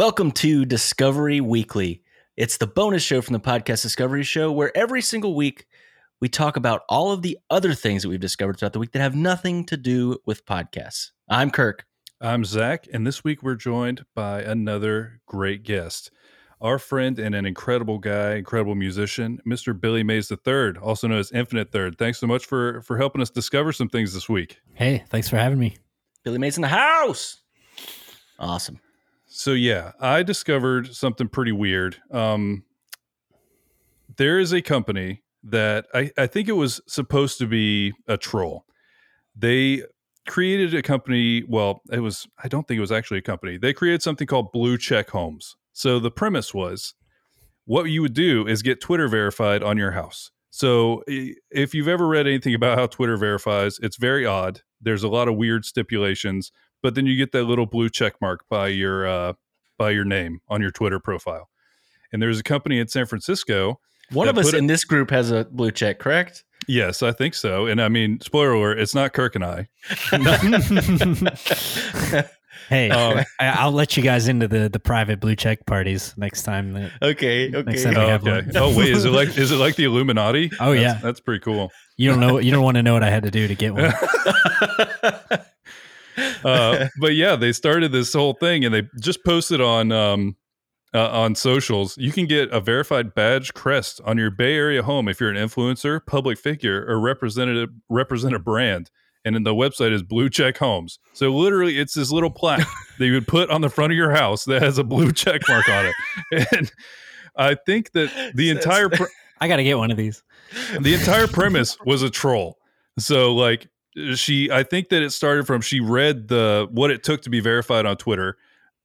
Discovery Weekly. Welcome to Discovery Weekly. It's the bonus show from the podcast Discovery Show, where every single week we talk about all of the other things that we've discovered throughout the week that have nothing to do with podcasts. I'm Kirk. I'm Zach, and this week we're joined by another great guest. Our friend and an incredible guy, incredible musician, Mr. Billy Mays III, also known as Infinite Third. Thanks so much for for helping us discover some things this week. Hey, thanks for having me. Billy Mays in the house. Awesome. So yeah, I discovered something pretty weird. Um, there is a company that I, I think it was supposed to be a troll. They created a company. Well, it was I don't think it was actually a company. They created something called Blue Check Homes. So the premise was what you would do is get Twitter verified on your house. So if you've ever read anything about how Twitter verifies, it's very odd. There's a lot of weird stipulations, but then you get that little blue check mark by your uh, by your name on your Twitter profile. And there's a company in San Francisco. One of us put it- in this group has a blue check, correct? Yes, I think so. And I mean, spoiler alert, it's not Kirk and I. Hey, Um, I, I'll let you guys into the the private blue check parties next time. That, okay, Next okay. time we Oh, have okay. one. Oh wait, is it like is it like the Illuminati? Oh, That's- yeah. that's pretty cool. you don't know. You don't want to know what I had to do to get one. uh, but yeah, they started this whole thing, and they just posted on um, uh, on socials. You can get a verified badge crest on your Bay Area home if you're an influencer, public figure, or representative represent a brand. And then the website is Blue Check Homes. So literally, it's this little plaque that you would put on the front of your house that has a blue check mark on it. And I think that the entire I got to get one of these. the entire premise was a troll. So like she I think that it started from she read the what it took to be verified on Twitter.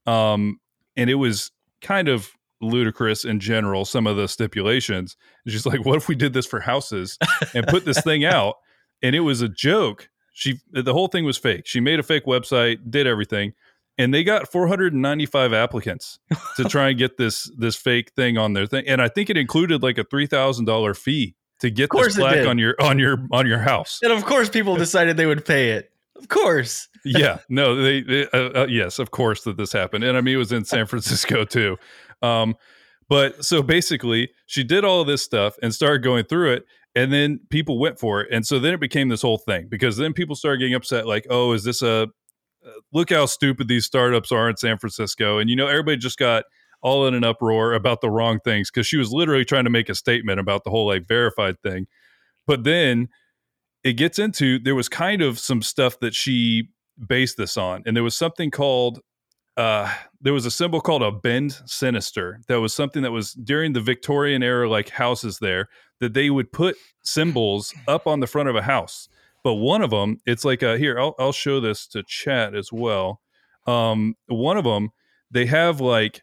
Um and it was kind of ludicrous in general some of the stipulations. And She's like what if we did this for houses and put this thing out and it was a joke. She the whole thing was fake. She made a fake website, did everything. And they got 495 applicants to try and get this this fake thing on their thing. And I think it included like a three thousand dollar fee to get this plaque on your on your on your house. and of course, people decided they would pay it. Of course. yeah, no, they, they uh, uh, yes, of course that this happened, and I mean it was in San Francisco too. Um, but so basically, she did all of this stuff and started going through it, and then people went for it, and so then it became this whole thing because then people started getting upset, like, oh, is this a uh, look how stupid these startups are in San Francisco, and you know everybody just got all in an uproar about the wrong things because she was literally trying to make a statement about the whole like verified thing, but then it gets into there was kind of some stuff that she based this on and there was something called uh there was a symbol called a bend sinister that was something that was during the victorian era like houses there that they would put symbols up on the front of a house. But one of them it's like a here i'll, I'll show this to chat as well. Um one of them they have like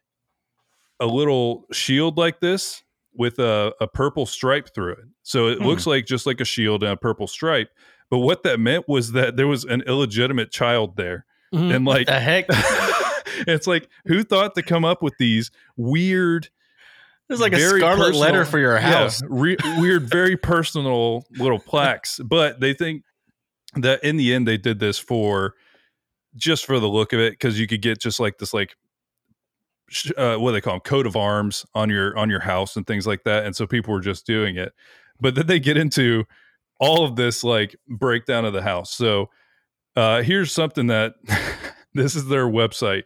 a little shield like this with a, a purple stripe through it so it Hmm. looks like just like a shield and a purple stripe but what that meant was that there was an illegitimate child there Mhm. and like The heck? it's like who thought to come up with these weird It's like a very scarlet personal- letter for your yeah, house. re- weird very personal little plaques but they think that in the end they did this for just for the look of it because you could get just like this like sh- uh, what do they call them coat of arms on your on your house and things like that and so people were just doing it. But then they get into all of this like breakdown of the house. So uh here's something that this is their website.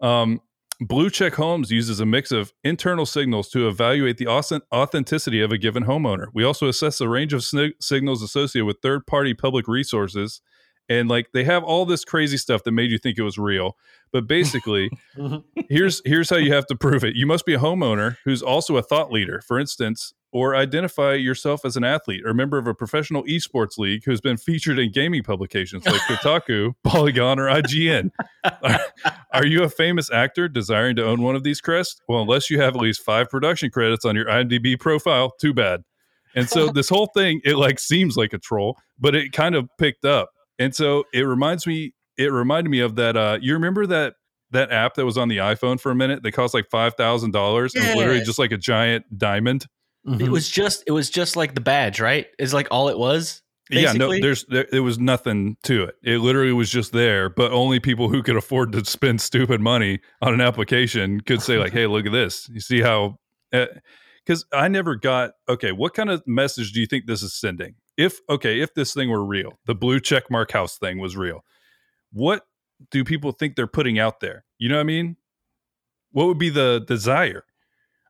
Um blue check homes uses a mix of internal signals to evaluate the authenticity of a given homeowner. We also assess a range of sni- signals associated with third party public resources and like they have all this crazy stuff that made you think it was real but basically mm-hmm. here's here's how you have to prove it you must be a homeowner who's also a thought leader for instance or identify yourself as an athlete or member of a professional esports league who's been featured in gaming publications like Kotaku, Polygon, or IGN. Are, are you a famous actor desiring to own one of these crests? Well, unless you have at least five production credits on your IMDb profile, too bad. And so this whole thing, it like seems like a troll, but it kind of picked up. And so it reminds me, it reminded me of that. Uh, you remember that that app that was on the iPhone for a minute? They cost like five thousand dollars. It was literally just like a giant diamond. Mhm. It was just it was just like the badge, right? Is like all it was. Yeah, no, there's there, there was nothing to it. It literally was just there, but only people who could afford to spend stupid money on an application could say like, "Hey, look at this. You see how?" Because I never got okay. What kind of message do you think this is sending? If okay, if this thing were real, the blue check mark house thing was real, what do people think they're putting out there? You know what I mean? What would be the desire?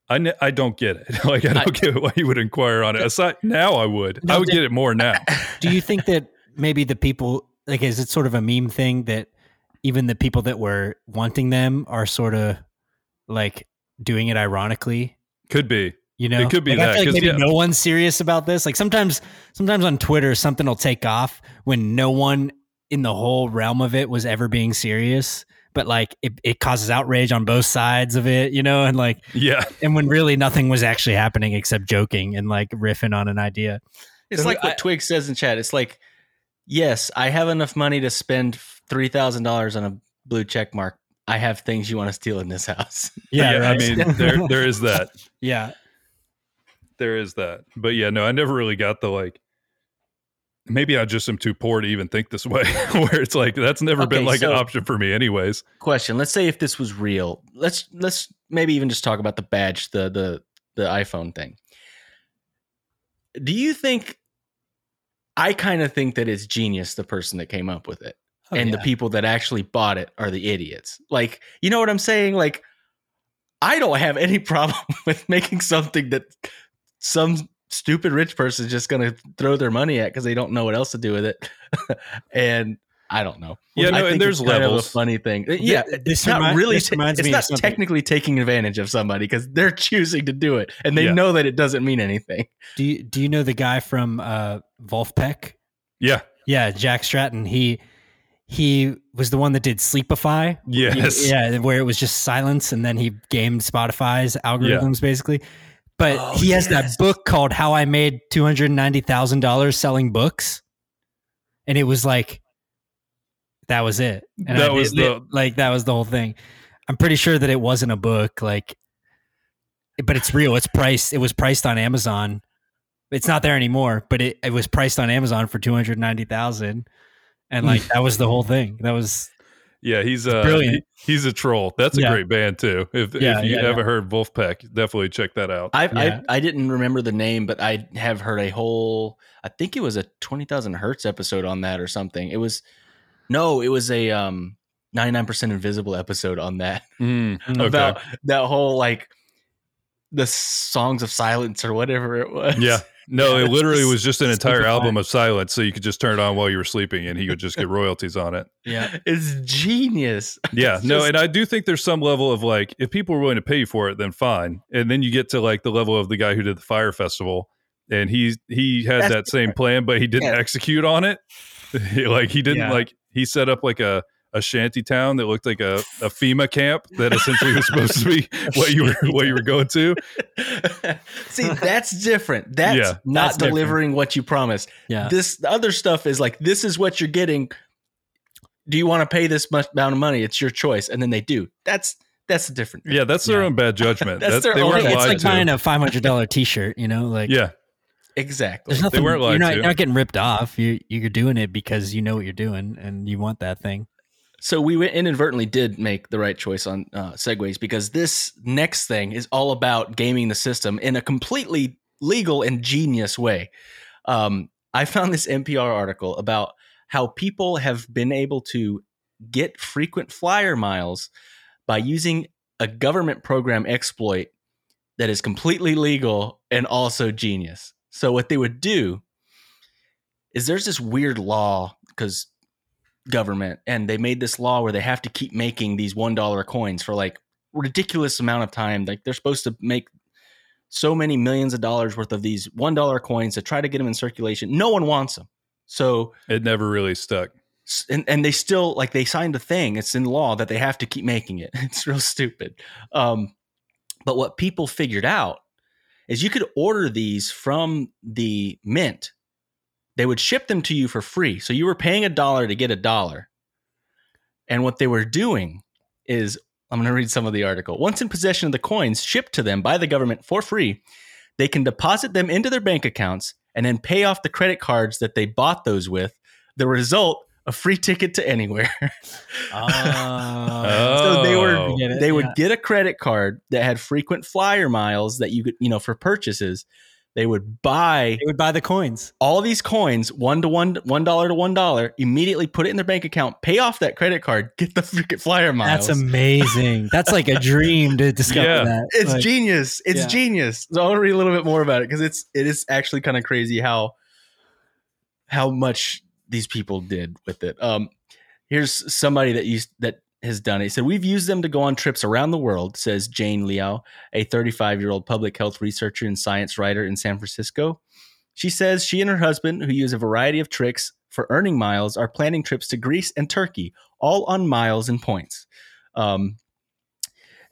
I, I don't get it. Like I don't I- get why you would inquire on it. Aside now, I would. No, I would the- get it more now. Do you think that maybe the people like is it sort of a meme thing that even the people that were wanting them are sort of like doing it ironically? Could be. You know, It could be Like, I feel like 'cause, maybe yeah. no one's serious about this. Like sometimes, sometimes on Twitter, something will take off when no one in the whole realm of it was ever being serious. But like it, it causes outrage on both sides of it, you know, and like Yeah. and when really nothing was actually happening except joking and like riffing on an idea. It's So like what I- Twig says in chat. It's like, yes, I have enough money to spend three thousand dollars on a blue check mark. I have things you want to steal in this house. Yeah, I right. mean, there there is that. yeah, There is that. But yeah, no, I never really got the like maybe I just am too poor to even think this way. where it's like that's never been like so- an option for me anyways. Question: Let's say if this was real, let's let's maybe even just talk about the badge, the the the iPhone thing. Do you think? I kind of think that it's genius, the person that came up with it. Oh, and the people that actually bought it are the idiots. Like, you know what I'm saying? Like, I don't have any problem with making something that some stupid rich person is just going to throw their money at because they don't know what else to do with it. and I don't know. Yeah, I no, and think there's it's kind of levels. a funny thing. Yeah, this it's not remi- really. this reminds it's me of not technically taking advantage of somebody because they're choosing to do it, and they Yeah. know that it doesn't mean anything. Do you do you know the guy from uh, Vulfpeck? Yeah. Yeah, Jack Stratton. He he was the one that did Sleepify. Yes. Yeah, where it was just silence, and then he gamed Spotify's algorithms basically. But Oh, he has yes. that book called "How I Made Two Hundred Ninety Thousand Dollars Selling Books," and it was like that was it. And That I- was it- the- like that was the whole thing. I'm pretty sure that it wasn't a book, like, but it's real. It's priced. It was priced on Amazon. It's not there anymore, but it, it was priced on Amazon for two hundred ninety thousand, and like hmm. that was the whole thing. That was Yeah, he's uh brilliant. he- he's a troll. That's a Yeah. great band too. If Yeah, if you yeah, haven't heard Vulfpeck, definitely check that out. I, Yeah. I I didn't remember the name, but I have heard a whole. I think it was a twenty thousand hertz episode on that or something. It was no, it was a um ninety nine percent invisible episode on that Mm, okay. about that whole like the songs of silence or whatever it was. Yeah. No, Yeah, it literally was just an entire simplified. album of silence, so you could just turn it on while you were sleeping, and he would just get royalties on it. yeah. it's genius. Yeah, It's no, just- and I do think there's some level of like, if people are willing to pay you for it, then fine. And then you get to like the level of the guy who did the fire festival, and he he had That's that same plan, but he didn't Yeah. execute on it. like he didn't Yeah. like he set up like a a shanty town that looked like a, a FEMA camp that essentially was supposed to be what you were what you were going to. See, that's different. That's Yeah, not that's different. delivering what you promised. Yeah. This the other stuff is like this is what you're getting. Do you want to pay this much amount of money? It's your choice, and then they do. That's that's a different. Yeah, that's their Yeah. own bad judgment. That's That- their they own- weren't it's like to. buying a five hundred dollar t shirt, you know, like yeah, Exactly. there's nothing weren't lied you're not, to. you're not getting ripped off. You you're doing it because you know what you're doing and you want that thing. So we inadvertently did make the right choice on uh, segues because this next thing is all about gaming the system in a completely legal and genius way. Um, I found this NPR article about how people have been able to get frequent flyer miles by using a government program exploit that is completely legal and also genius. So what they would do is there's this weird law because government and they made this law where they have to keep making these one dollar coins for like ridiculous amount of time. Like they're supposed to make so many millions of dollars worth of these one dollar coins to try to get them in circulation. No one wants them so it never really stuck. and, and they still like they signed a thing it's in law that they have to keep making it. It's real stupid. Um, but what people figured out is you could order these from the mint they would ship them to you for free so you were paying a dollar to get a dollar and what they were doing is i'm going to read some of the article once in possession of the coins shipped to them by the government for free they can deposit them into their bank accounts and then pay off the credit cards that they bought those with. The result, a free ticket to anywhere. Oh. so they were Oh. Get it? they would Yeah. get a credit card that had frequent flyer miles that you could, you know, for purchases. They would buy They would buy the coins. all these coins, one to one, one dollar to one dollar, immediately put it in their bank account, pay off that credit card, get the freaking flyer miles. That's amazing. That's like a dream to discover Yeah. that. it's Like, genius. It's Yeah. genius. So I want to read a little bit more about it because it's it is actually kind of crazy how how much these people did with it. Um, here's somebody that used that has done it. He said we've used them to go on trips around the world. Says Jane Liao, a 35 year old public health researcher and science writer in San Francisco. She says she and her husband, who use a variety of tricks for earning miles, are planning trips to Greece and Turkey, all on miles and points. Um,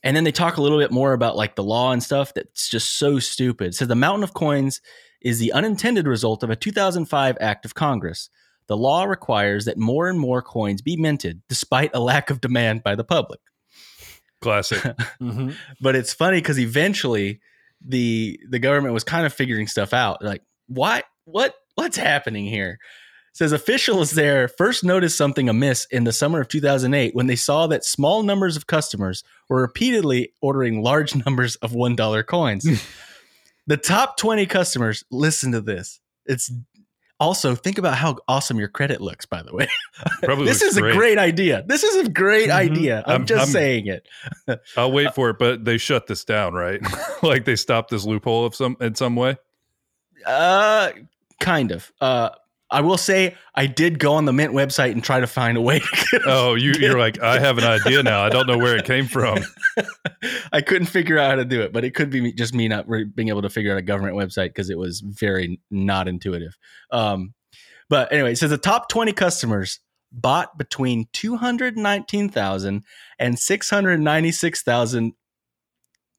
and then they talk a little bit more about like the law and stuff that's just so stupid. So the mountain of coins is the unintended result of a 2005 act of Congress. The law requires that more and more coins be minted despite a lack of demand by the public. Classic. mhm. But it's funny because eventually the the government was kind of figuring stuff out. Like, what what what's happening here? says officials there first noticed something amiss in the summer of 2008 when they saw that small numbers of customers were repeatedly ordering large numbers of $1 coins. the top 20 customers, listen to this. It's also think about how awesome your credit looks, by the way. Probably this is great. a great idea. This is a great Mhm. idea. I'm, I'm- just I'm- saying it. I'll wait for it, but they shut this down, right? like they stopped this loophole of some in some way. Uh, kind of. Uh, I will say I did go on the Mint website and try to find a way to Oh, you, you're like, I have an idea now. I don't know where it came from. I couldn't figure out how to do it, but it could be me- just me not re- being able to figure out a government website because it was very not intuitive. Um, but anyway, it says the top 20 customers bought between 219,000 and 696,000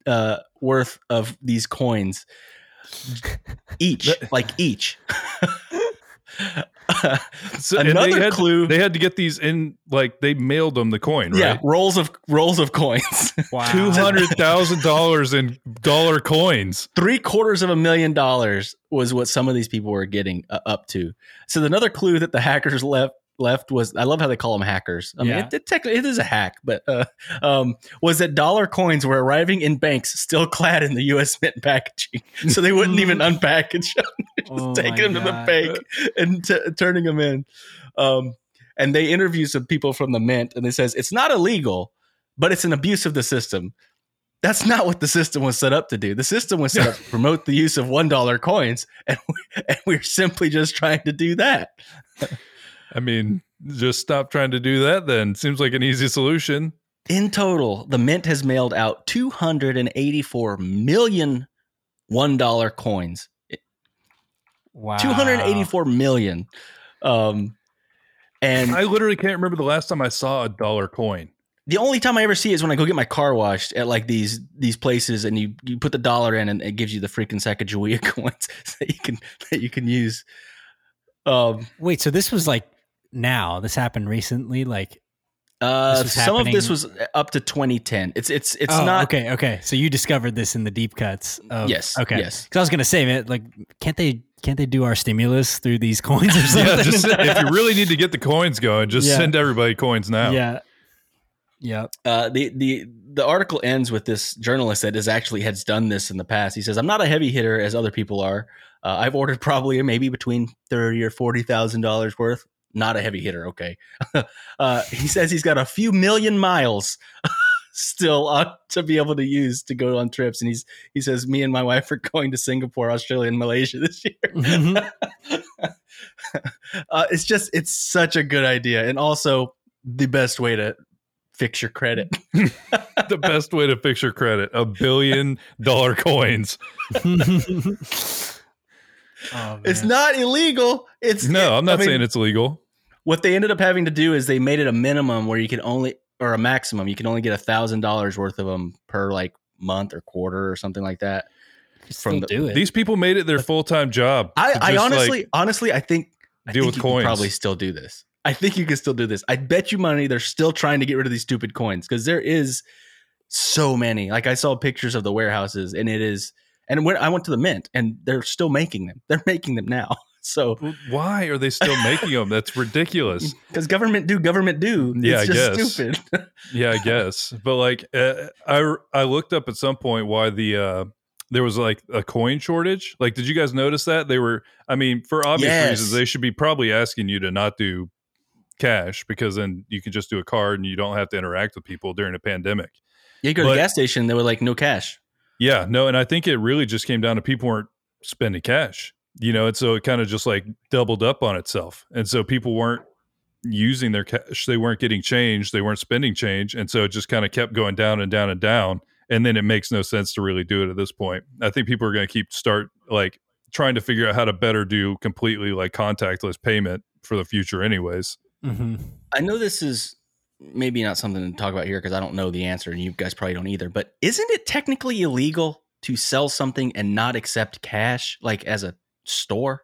uh, worth of these coins each, like each. So, and they Another had, clue. They had to get these in, like they mailed them the coin, yeah, rolls of rolls of coins. Wow. Two hundred thousand dollars in dollar coins. three quarters of a million dollars was what some of these people were getting uh, up to. So another clue that the hackers left left was I love how they call them hackers. I mean, it, it technically it is a hack, but uh, um, was that dollar coins were arriving in banks still clad in the U.S. Mint packaging, so they wouldn't even unpackage them, just Oh taking them to the God. bank and t- turning them in. Um, and they interview some people from the Mint, and they says it's not illegal, but it's an abuse of the system. That's not what the system was set up to do. The system was set up to promote the use of one dollar coins, and, we, and we're simply just trying to do that. I mean, just stop trying to do that. Then seems like an easy solution. In total, the Mint has mailed out 284 million one dollar coins. Wow. 284 million. Um, and I literally can't remember the last time I saw a dollar coin. the only time I ever see it is when I go get my car washed at like these these places, and you you put the dollar in, and it gives you the freaking Sacagawea coins that you can that you can use. Um, Wait, so this was like now? This happened recently? Like uh, This was some of this was up to 2010. It's it's it's oh, not okay. Okay, so you discovered this in the deep cuts. Of, Yes, Okay. yes. Because I was gonna say, man, like, can't they can't they do our stimulus through these coins or something? Yeah, just if you really need to get the coins going, just Yeah. send everybody coins now. yeah. Yeah. uh, the the the article ends with this journalist that is actually has done this in the past. He says, "I'm not a heavy hitter as other people are. Uh, I've ordered probably maybe between thirty or forty thousand dollars worth. Not a heavy hitter, okay." uh, he says he's got a few million miles still on to be able to use to go on trips, and he's he says, "Me and my wife are going to Singapore, Australia, and Malaysia this year." Mhm. uh, it's just it's such a good idea, and also the best way to fix your credit. the best way to fix your credit: a billion dollar coins. Oh, It's not illegal. It's No, I'm not I mean, saying it's illegal. what they ended up having to do is they made it a minimum where you can only or a maximum you can only get a thousand dollars worth of them per like month or quarter or something like that. From the- do it. These people made it their full time job. I, I honestly, like, honestly, I think I deal think with you coins. Probably still do this. I think you can still do this. I bet you money they're still trying to get rid of these stupid coins because there is so many. Like I saw pictures of the warehouses, and it is And when I went to the mint, and they're still making them. They're making them now. So Why are they still making them? That's ridiculous. because government do, government do. Yeah, it's I just guess. stupid. Yeah, I guess. But like, uh, I I looked up at some point why the uh, there was like a coin shortage. Like, did you guys notice that they were? I mean, for obvious Yes. reasons, they should be probably asking you to not do cash because then you can just do a card and you don't have to interact with people during a pandemic. you go to the gas station, they were like, no cash. Yeah, no, and I think it really just came down to people weren't spending cash, you know, and so it kind of just like doubled up on itself, and so people weren't using their cash, they weren't getting change, they weren't spending change, and so it just kind of kept going down and down and down, and then it makes no sense to really do it at this point. I think people are going to keep start like trying to figure out how to better do completely like contactless payment for the future, anyways. Mm-hmm. I know this is maybe not something to talk about here because I don't know the answer, and you guys probably don't either. But isn't it technically illegal to sell something and not accept cash, like as a store?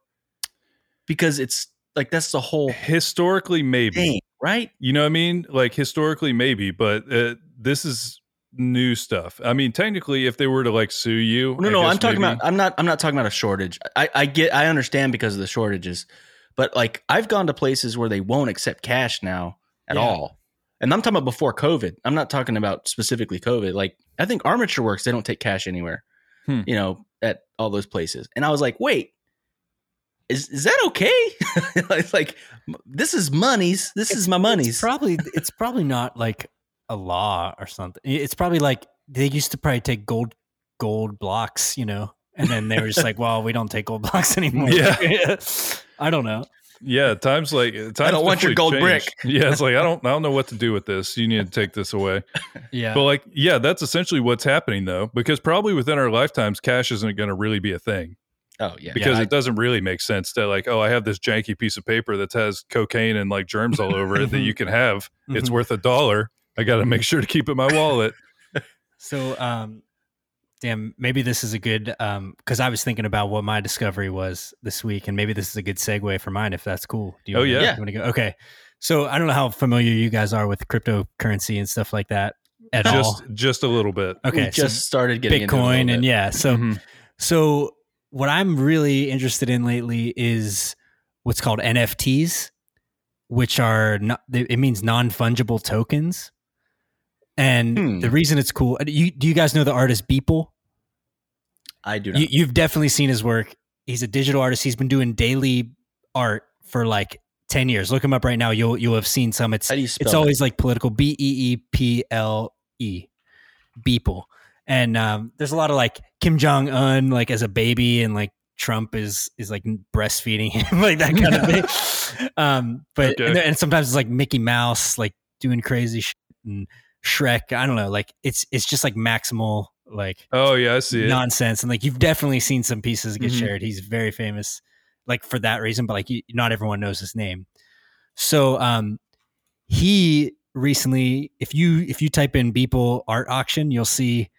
Because it's like that's the whole Historically, maybe. thing, right? You know what I mean? Like historically, maybe, but uh, this is new stuff. I mean, technically, if they were to like sue you, No, I no, I'm talking maybe- about. I'm not. I'm not talking about a shortage. I, I get. I understand because of the shortages, but like I've gone to places where they won't accept cash now at Yeah. all, and I'm talking about before COVID. I'm not talking about specifically COVID. Like I think Armature Works, they don't take cash anywhere. Hmm. You know, at all those places, and I was like, wait. Is, is that okay? it's like this is monies. This is my monies. It's probably it's probably not like a law or something. It's probably like they used to probably take gold gold blocks, you know, and then they were just like, well, we don't take gold blocks anymore. Yeah. I don't know. Yeah, times like times don't want your gold brick. Yeah, it's like I don't I don't know what to do with this. You need to take this away. Yeah. But like, yeah, that's essentially what's happening though, because probably within our lifetimes, cash isn't going to really be a thing oh yeah, because yeah, it doesn't really make sense to like, oh, I have this janky piece of paper that has cocaine and like germs all over it that you can have. It's Mhm. worth a dollar. I got to make sure to keep it in my wallet. So, um, damn, maybe this is a good um because I was thinking about what my discovery was this week, and maybe this is a good segue for mine if that's cool. Do you Oh, wanna- yeah. Yeah. you wanna go? Okay. So I don't know how familiar you guys are with cryptocurrency and stuff like that at just all. just a little bit. We Okay, so just started getting into it a Bitcoin and bit. yeah, so Mhm. so what I'm really interested in lately is what's called NFTs, which are not, it means non fungible tokens. And Hmm. the reason it's cool, you, do you guys know the artist Beeple? I do not. You, you've definitely seen his work. He's a digital artist. He's been doing daily art for like 10 years. Look him up right now. You'll, you'll have seen some. It's, How do you spell it's always like political B E E P L E, Beeple. And um, there's a lot of like Kim Jong Un, like as a baby, and like Trump is is like breastfeeding him, like that kind of thing. Um, but Okay. and, and sometimes it's like Mickey Mouse, like doing crazy shit, and Shrek. I don't know, like it's it's just like maximal, like Oh yeah, I see it. nonsense. And like you've definitely seen some pieces get Mhm. shared. He's very famous, like for that reason. But like you, not everyone knows his name. So um, he recently, if you if you type in Beeple art auction, you'll see.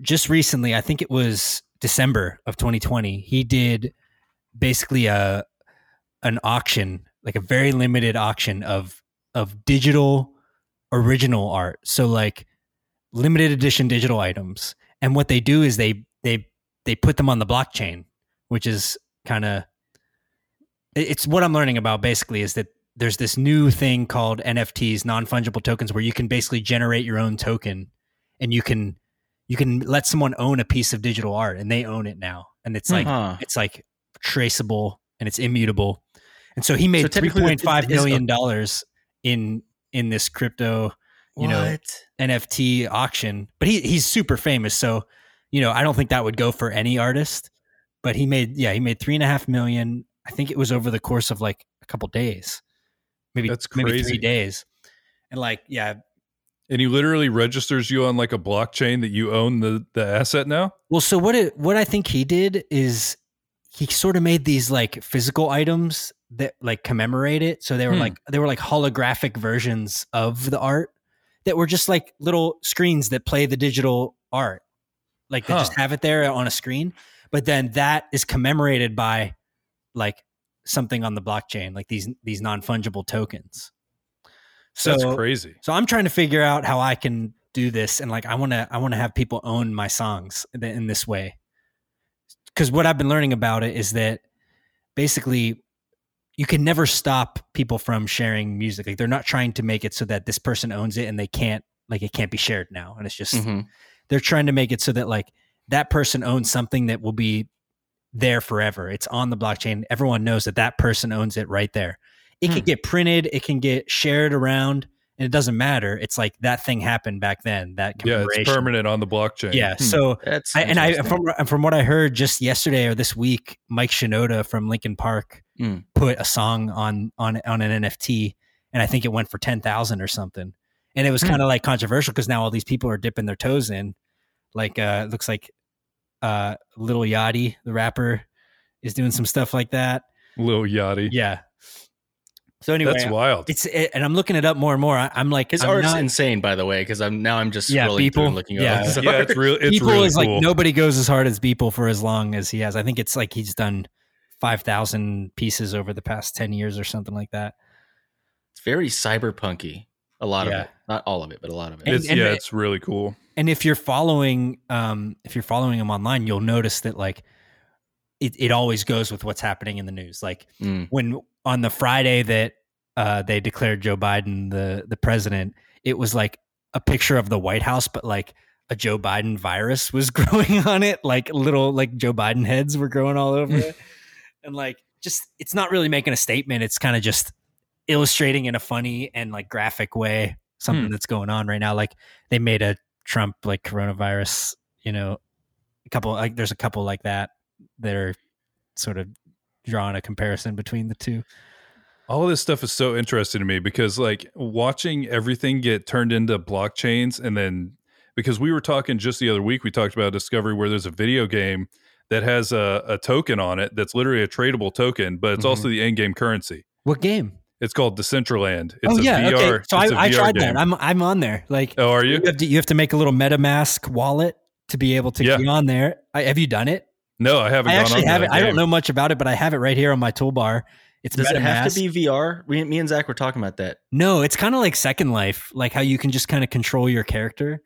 Just recently, I think it was December of 2020. He did basically a an auction, like a very limited auction of of digital original art. So like limited edition digital items. And what they do is they they they put them on the blockchain, which is kind of it's what I'm learning about basically is that there's this new thing called NFTs, non-fungible tokens where you can basically generate your own token and you can you can let someone own a piece of digital art and they own it now. And it's like Huh. it's like traceable and it's immutable. And so he made So three point five it is a- million dollars in in this crypto you know, NFT auction. But he he's super famous, so you know I don't think that would go for any artist. But he made yeah he made three and a half million. I think it was over the course of like a couple days, maybe That's maybe three days. And like yeah, And he literally registers you on like a blockchain that you own the the asset now. Well, so what it what I think he did is he sort of made these like physical items that like commemorate it. So they were Hmm. like they were like holographic versions of the art that were just like little screens that play the digital art. Like they just have it there on a screen, but then that is commemorated by like something on the blockchain, like these these non-fungible tokens. So That's crazy. so I'm trying to figure out how I can do this, and like I want to, I want to have people own my songs in in this way. because what I've been learning about it is that basically you can never stop people from sharing music. Like they're not trying to make it so that this person owns it and they can't like it can't be shared now. And it's just Mhm. they're trying to make it so that like that person owns something that will be there forever. It's on the blockchain. Everyone knows that that person owns it right there. It Hmm. can get printed, it can get shared around, and it doesn't matter. It's like that thing happened back then. That Yeah, it's permanent on the blockchain. Yeah. Hmm. So That's I, and I from and from what I heard just yesterday or this week, Mike Shinoda from Linkin Park Mm. put a song on on on an NFT, and I think it went for ten thousand or something. And it was Hmm. kind of like controversial because now all these people are dipping their toes in. Like uh, it looks like uh, Little Yachty, the rapper, is doing some stuff like that. Little Yachty. Yeah. So anyway, That's wild. it's it, and I'm looking it up more and more. I, I'm like, His I'm art's not- insane, by the way, because I'm now I'm just Yeah, scrolling through Beeple- and looking yeah. over. his yeah, art. it's real. It's Beeple really is cool. like nobody goes as hard as Beeple for as long as he has. I think it's like he's done five thousand pieces over the past ten years or something like that. It's very cyberpunky. A lot Yeah. of it, not all of it, but a lot of it. It's and yeah, it's really cool. And if you're following, um, if you're following him online, you'll notice that like it, it always goes with what's happening in the news. Like Mm. when on the Friday that uh, they declared Joe Biden the the president, it was like a picture of the White House, but like a Joe Biden virus was growing on it, like little like Joe Biden heads were growing all over it, and like just it's not really making a statement. It's kind of just illustrating in a funny and like graphic way something Hmm. that's going on right now. Like they made a Trump like coronavirus, you know, a couple like there's a couple like that that are sort of drawing a comparison between the two. All of this stuff is so interesting to me because like watching everything get turned into blockchains and then because we were talking just the other week, we talked about Discovery where there's a video game that has a, a token on it that's literally a tradable token, but it's Mhm. also the in-game currency. What game? It's called Decentraland. It's oh a yeah, VR. okay. So I, it's a I VR tried game. that. I'm I'm on there. Like oh, are you? you have to you have to make a little MetaMask wallet to be able to Yeah. get on there. I, have you done it? No, I haven't. I gone actually on have it. that I don't know much about it, but I have it right here on my toolbar. It's Does it have to be VR? We, me and Zach were talking about that. No, it's kind of like Second Life, like how you can just kind of control your character.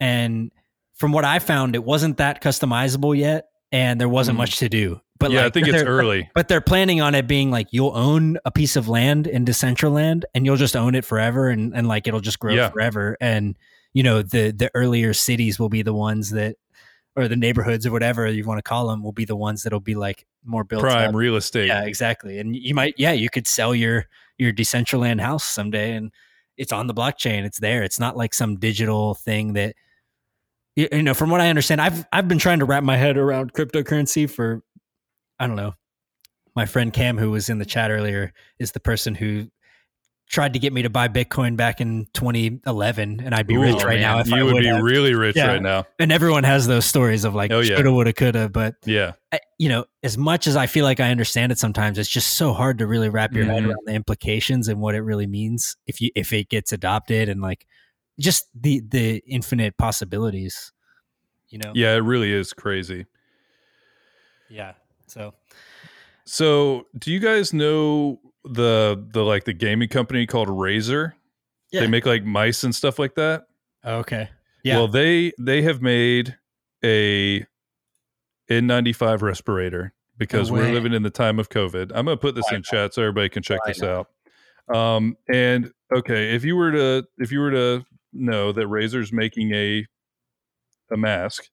And from what I found, it wasn't that customizable yet, and there wasn't Mhm. much to do. But yeah, like, I think it's early. But they're planning on it being like you'll own a piece of land in Decentraland, and you'll just own it forever, and and like it'll just grow Yeah. forever. And you know the the earlier cities will be the ones that, or the neighborhoods or whatever you want to call them, will be the ones that'll be like more built Prime up. real estate. Yeah, exactly. And you might, yeah, you could sell your your Decentraland house someday, and it's on the blockchain. It's there. It's not like some digital thing that you, know. From what I understand, I've I've been trying to wrap my head around cryptocurrency for I don't know. My friend Cam, who was in the chat earlier, is the person who tried to get me to buy Bitcoin back in 2011, and I'd be Ooh, rich right man. now if you I would You would be have. really rich Yeah. right now. and everyone has those stories of like Oh, yeah. shoulda, woulda, coulda, but Yeah. I- you know, as much as I feel like I understand it sometimes, it's just so hard to really wrap your head Mhm. around the implications and what it really means if you if it gets adopted and like just the the infinite possibilities. You know? Yeah, it really is crazy. Yeah. So So, do you guys know the the like the gaming company called Razer? Yeah. They make like mice and stuff like that. okay. Yeah. Well, they they have made a N95 respirator because No we're living in the time of COVID. I'm going to put this in chat so everybody can check Why this out. Um, and okay, if you were to if you were to know that Razer's making a a mask,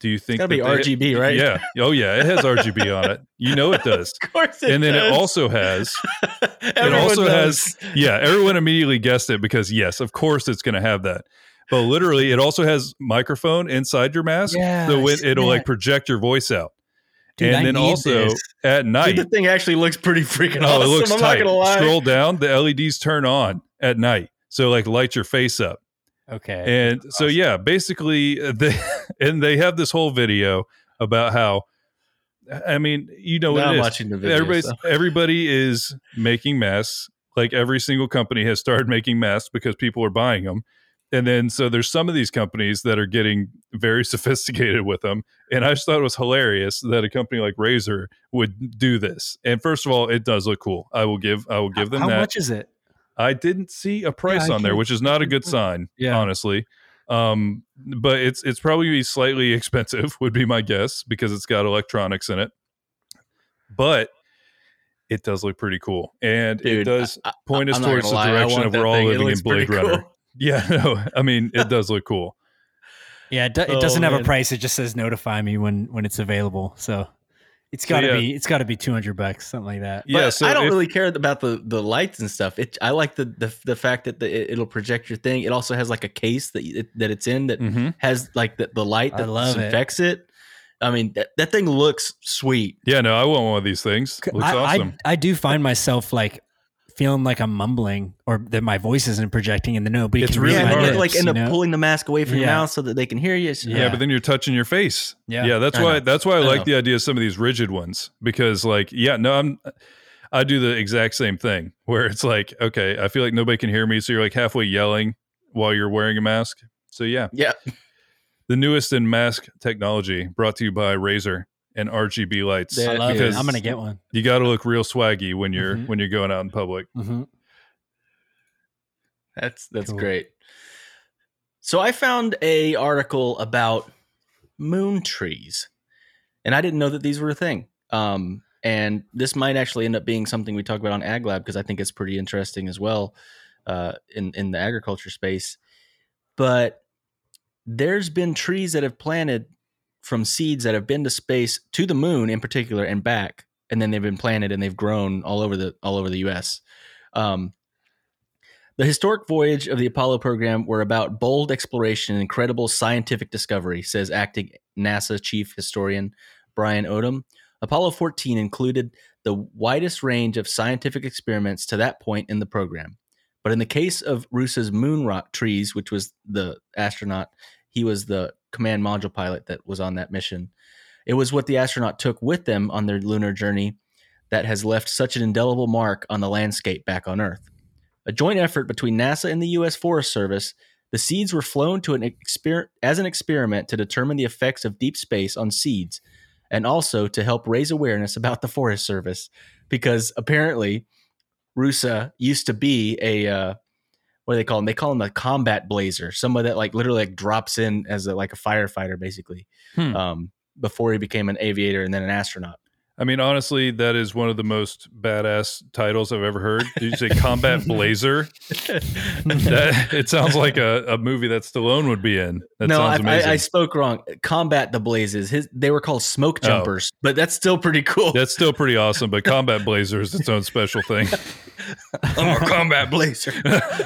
do you think It's think got to be that they- RGB, right? Yeah. Oh yeah, it has RGB on it. You know it does. of course. It and then it also has it also knows. has yeah everyone immediately guessed it because yes of course it's going to have that but literally it also has microphone inside your mask Yeah, so I've it, seen it'll like project your voice out Dude, I and then also this. at night Dude, the thing actually looks pretty freaking oh awesome. it looks I'm tight not gonna lie. scroll down the leds turn on at night so like light your face up Okay. and so yeah basically uh, they and they have this whole video about how i mean you know what Now it I'm is watching the video. everybody's so. everybody is making masks like every single company has started making masks because people are buying them and then so there's some of these companies that are getting very sophisticated with them and i just thought it was hilarious that a company like Razer would do this and first of all it does look cool i will give i will give them How that much is it? I didn't see a price I on there which is not a good sign Yeah. honestly Um, but it's it's probably slightly expensive, would be my guess, because it's got electronics in it. But it does look pretty cool, and it does I- I- point us I'm towards the lie, direction of that we're all thing. Living in Blade Runner. cool. Yeah, no, I mean it does look cool. Yeah, it, do, it Oh, doesn't have a price. It just says notify me when when it's available. So it's So, got to yeah. be it's got to be two hundred bucks, something like that. Yeah, But so I don't if- really care about the the lights and stuff. It I like the the, the fact that the, it, it'll project your thing. It also has like a case that it, that it's in that Mhm. has like the, the light that love it. it. I mean that, that thing looks sweet. Yeah, no, I want one of these things. Looks I, awesome. I I do find myself like feeling like I'm mumbling or that my voice isn't projecting in the note, but you It's can really read yeah, my and hard. lips, like end you up know? pulling the mask away from your mouth so that they can hear you. It's- yeah. Yeah. but then you're touching your face. Yeah. Yeah, that's I why know. that's why I, I like know. the idea of some of these rigid ones because like yeah, no, I'm I do the exact same thing where it's like, okay, I feel like nobody can hear me, so you're like halfway yelling while you're wearing a mask. So yeah, yeah. the newest in mask technology brought to you by Razer and RGB lights. Yeah, I love it. I'm gonna get one. you got to look real swaggy when you're Mhm. when you're going out in public. hmm That's that's Cool. great. So I found a article about moon trees, and I didn't know that these were a thing. Um, and this might actually end up being something we talk about on Ag Lab because I think it's pretty interesting as well uh, in in the agriculture space. But there's been trees that have planted from seeds that have been to space to the moon in particular and back, and then they've been planted and they've grown all over the all over the U.S. Um, the historic voyage of the Apollo program were about bold exploration and incredible scientific discovery, says acting NASA chief historian Brian Odom. Apollo 14 included the widest range of scientific experiments to that point in the program. But in the case of Roosa's moon rock trees, which was the astronaut, he was the command module pilot that was on that mission. It was what the astronaut took with them on their lunar journey that has left such an indelible mark on the landscape back on Earth. A joint effort between NASA and the U.S. Forest Service, the seeds were flown to an exper- as an experiment to determine the effects of deep space on seeds, and also to help raise awareness about the Forest Service, because apparently, Roosa used to be a uh, what do they call him? They call him a combat blazer, someone that like literally like drops in as a, like a firefighter, basically, Hmm. um, before he became an aviator and then an astronaut. I mean, honestly, that is one of the most badass titles I've ever heard. Did you say Combat Blazer? that, it sounds like a, a movie that Stallone would be in. That no, I, sounds amazing. I, I spoke wrong. Combat the Blazes. His they were called smoke Oh. jumpers, but that's still pretty cool. That's still pretty awesome, but Combat Blazer is its own special thing. I'm a combat blazer.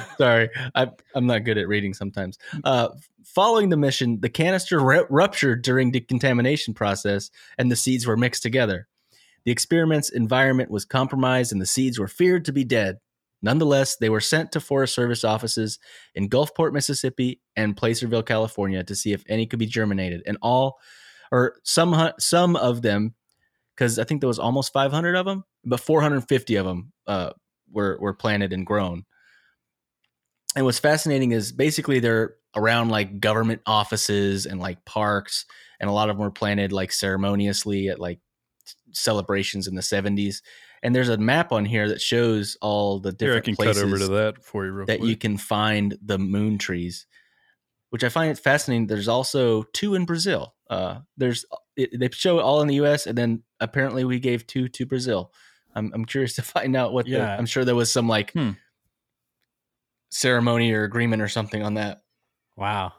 Sorry, I, I'm not good at reading sometimes. Uh, following the mission, the canister ru- ruptured during decontamination process, and the seeds were mixed together. The experiment's environment was compromised, and the seeds were feared to be dead. Nonetheless, they were sent to Forest Service offices in Gulfport, Mississippi, and Placerville, California, to see if any could be germinated. And all, or some, some of them, because I think there was almost 500 of them, but 450 of them uh, were were planted and grown. And what's fascinating is basically they're around like government offices and like parks, and a lot of them were planted like ceremoniously at like celebrations in the 70s. And there's a map on here that shows all the Here, I different can places cut over to that for you that quick. you can find the moon trees, which I find it fascinating. There's also two in Brazil. Uh, there's it, they show it all in the U.S. and then apparently we gave two to Brazil. I'm I'm curious to find out what. The, Yeah. I'm sure there was some like Hmm. ceremony or agreement or something on that. Wow,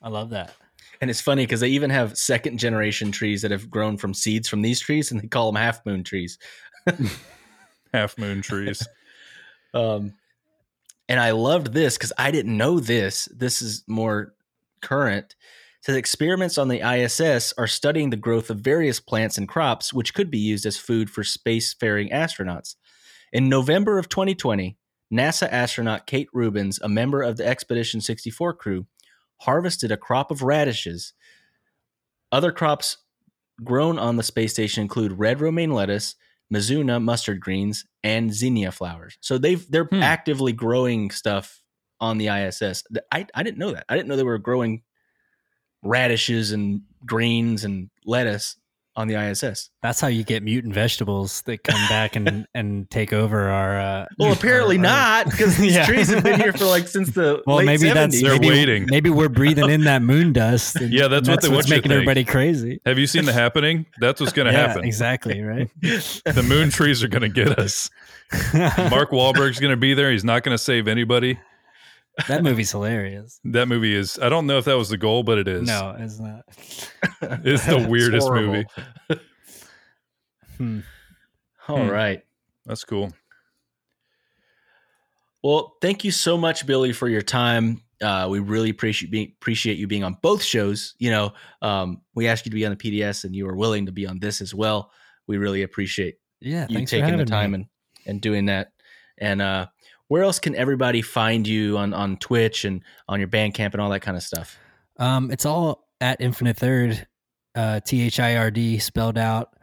I love that. And it's funny because they even have second generation trees that have grown from seeds from these trees, and they call them half moon trees. Half moon trees. Um, and I loved this because I didn't know this. This is more current. Says experiments on the ISS are studying the growth of various plants and crops, which could be used as food for spacefaring astronauts. In November of 2020, NASA astronaut Kate Rubins, a member of the Expedition 64 crew, harvested a crop of radishes. Other crops grown on the space station include red romaine lettuce, Mizuna mustard greens, and zinnia flowers. So they've they're Hmm. actively growing stuff on the ISS. I, I didn't know that. I didn't know they were growing radishes and greens and lettuce on the ISS. That's how you get mutant vegetables that come back and and take over our. Uh, Well, apparently our- our- not because these Yeah. trees have been here for like since the Well, late maybe 70s. that's They're maybe, waiting. Maybe we're breathing in that moon dust. and Yeah, that's what they what's want you to making everybody crazy. Have you seen the happening? That's what's going to yeah, happen. exactly. Right. The moon trees are going to get us. Mark Wahlberg's going to be there. He's not going to save anybody. That movie's hilarious. That movie is. I don't know if that was the goal, but it is. No, it's not. It's the weirdest horrible. movie. Hmm. All Hmm. right. That's cool. Well, thank you so much, Billy, for your time. Uh, we really appreciate being, appreciate you being on both shows. You know, um, we asked you to be on the PDS, and you were willing to be on this as well. We really appreciate Yeah, you thanks for taking the time me. and and doing that. And uh, where else can everybody find you on on Twitch and on your Bandcamp and all that kind of stuff? Um, it's all at Infinite Third, uh, T H I R D spelled out.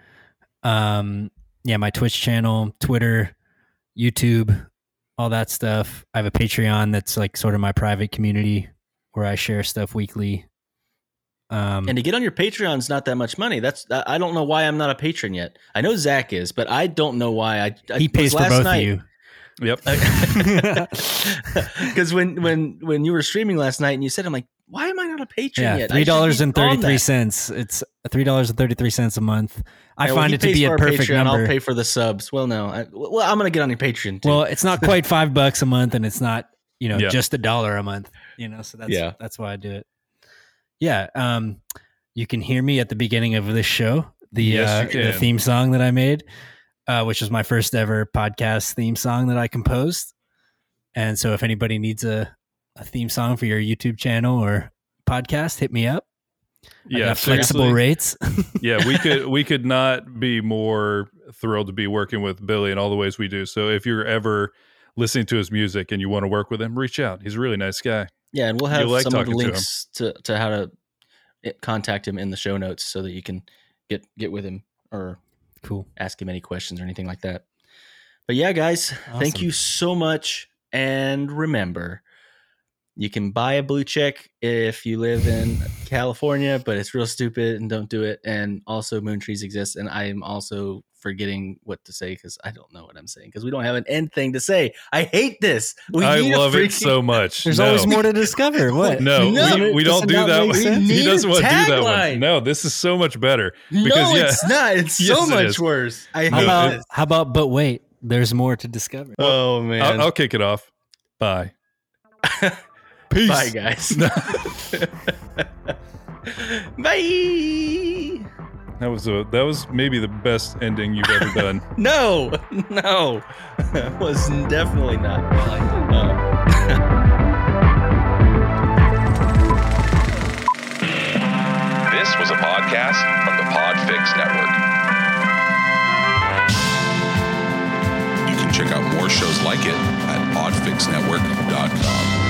Um, yeah, my Twitch channel, Twitter, YouTube, all that stuff. I have a Patreon that's like sort of my private community where I share stuff weekly. Um, And to get on your Patreon is not that much money. That's I I don't know why I'm not a patron yet. I know Zach is, but I don't know why. I, I he pays for both night, of you. Yep. Because when when when you were streaming last night and you said, I'm like, why am I not a patron Yeah, yet? Three dollars be and on thirty three It's three dollars and thirty three cents a month. I Yeah, find he it to be a perfect Patreon, number. I'll pay for the subs. Well, no, I, well, I'm gonna get on your Patreon too. Well, it's not quite five bucks a month, and it's not you know Yeah. just a dollar a month. You know, so that's Yeah. that's why I do it. Yeah, um, you can hear me at the beginning of this show. The Yes, uh, the theme song that I made, uh, which was my first ever podcast theme song that I composed. And so, if anybody needs a, a theme song for your YouTube channel or podcast, hit me up. Yeah. flexible rates. yeah, we could we could not be more thrilled to be working with Billy in all the ways we do. So if you're ever listening to his music and you want to work with him, reach out. He's a really nice guy. yeah, and we'll have like some of the talking to links to, to how to eh, contact him in the show notes so that you can get get with him or cool. ask him any questions or anything like that. But yeah, guys, thank you so much. And remember, you can buy a blue check if you live in California, but it's real stupid and don't do it. And also, moon trees exist. And I am also forgetting what to say because I don't know what I'm saying because we don't have an end thing to say. I hate this. We I need a love it so much. There's No. always more to discover. What? No, No, we, we don't do that one. He doesn't want to do that tagline. one. No, this is so much better. No, yeah. it's not. It's Yes, so much is. worse. I hate How about this. how about? But wait, there's more to discover. Oh man. I'll, I'll kick it off. Bye. Peace. Bye, guys. Bye. That was a that was maybe the best ending you've ever done. No, no, that was definitely not. Uh, This was a podcast from the Podfix Network. You can check out more shows like it at podfixnetwork.com.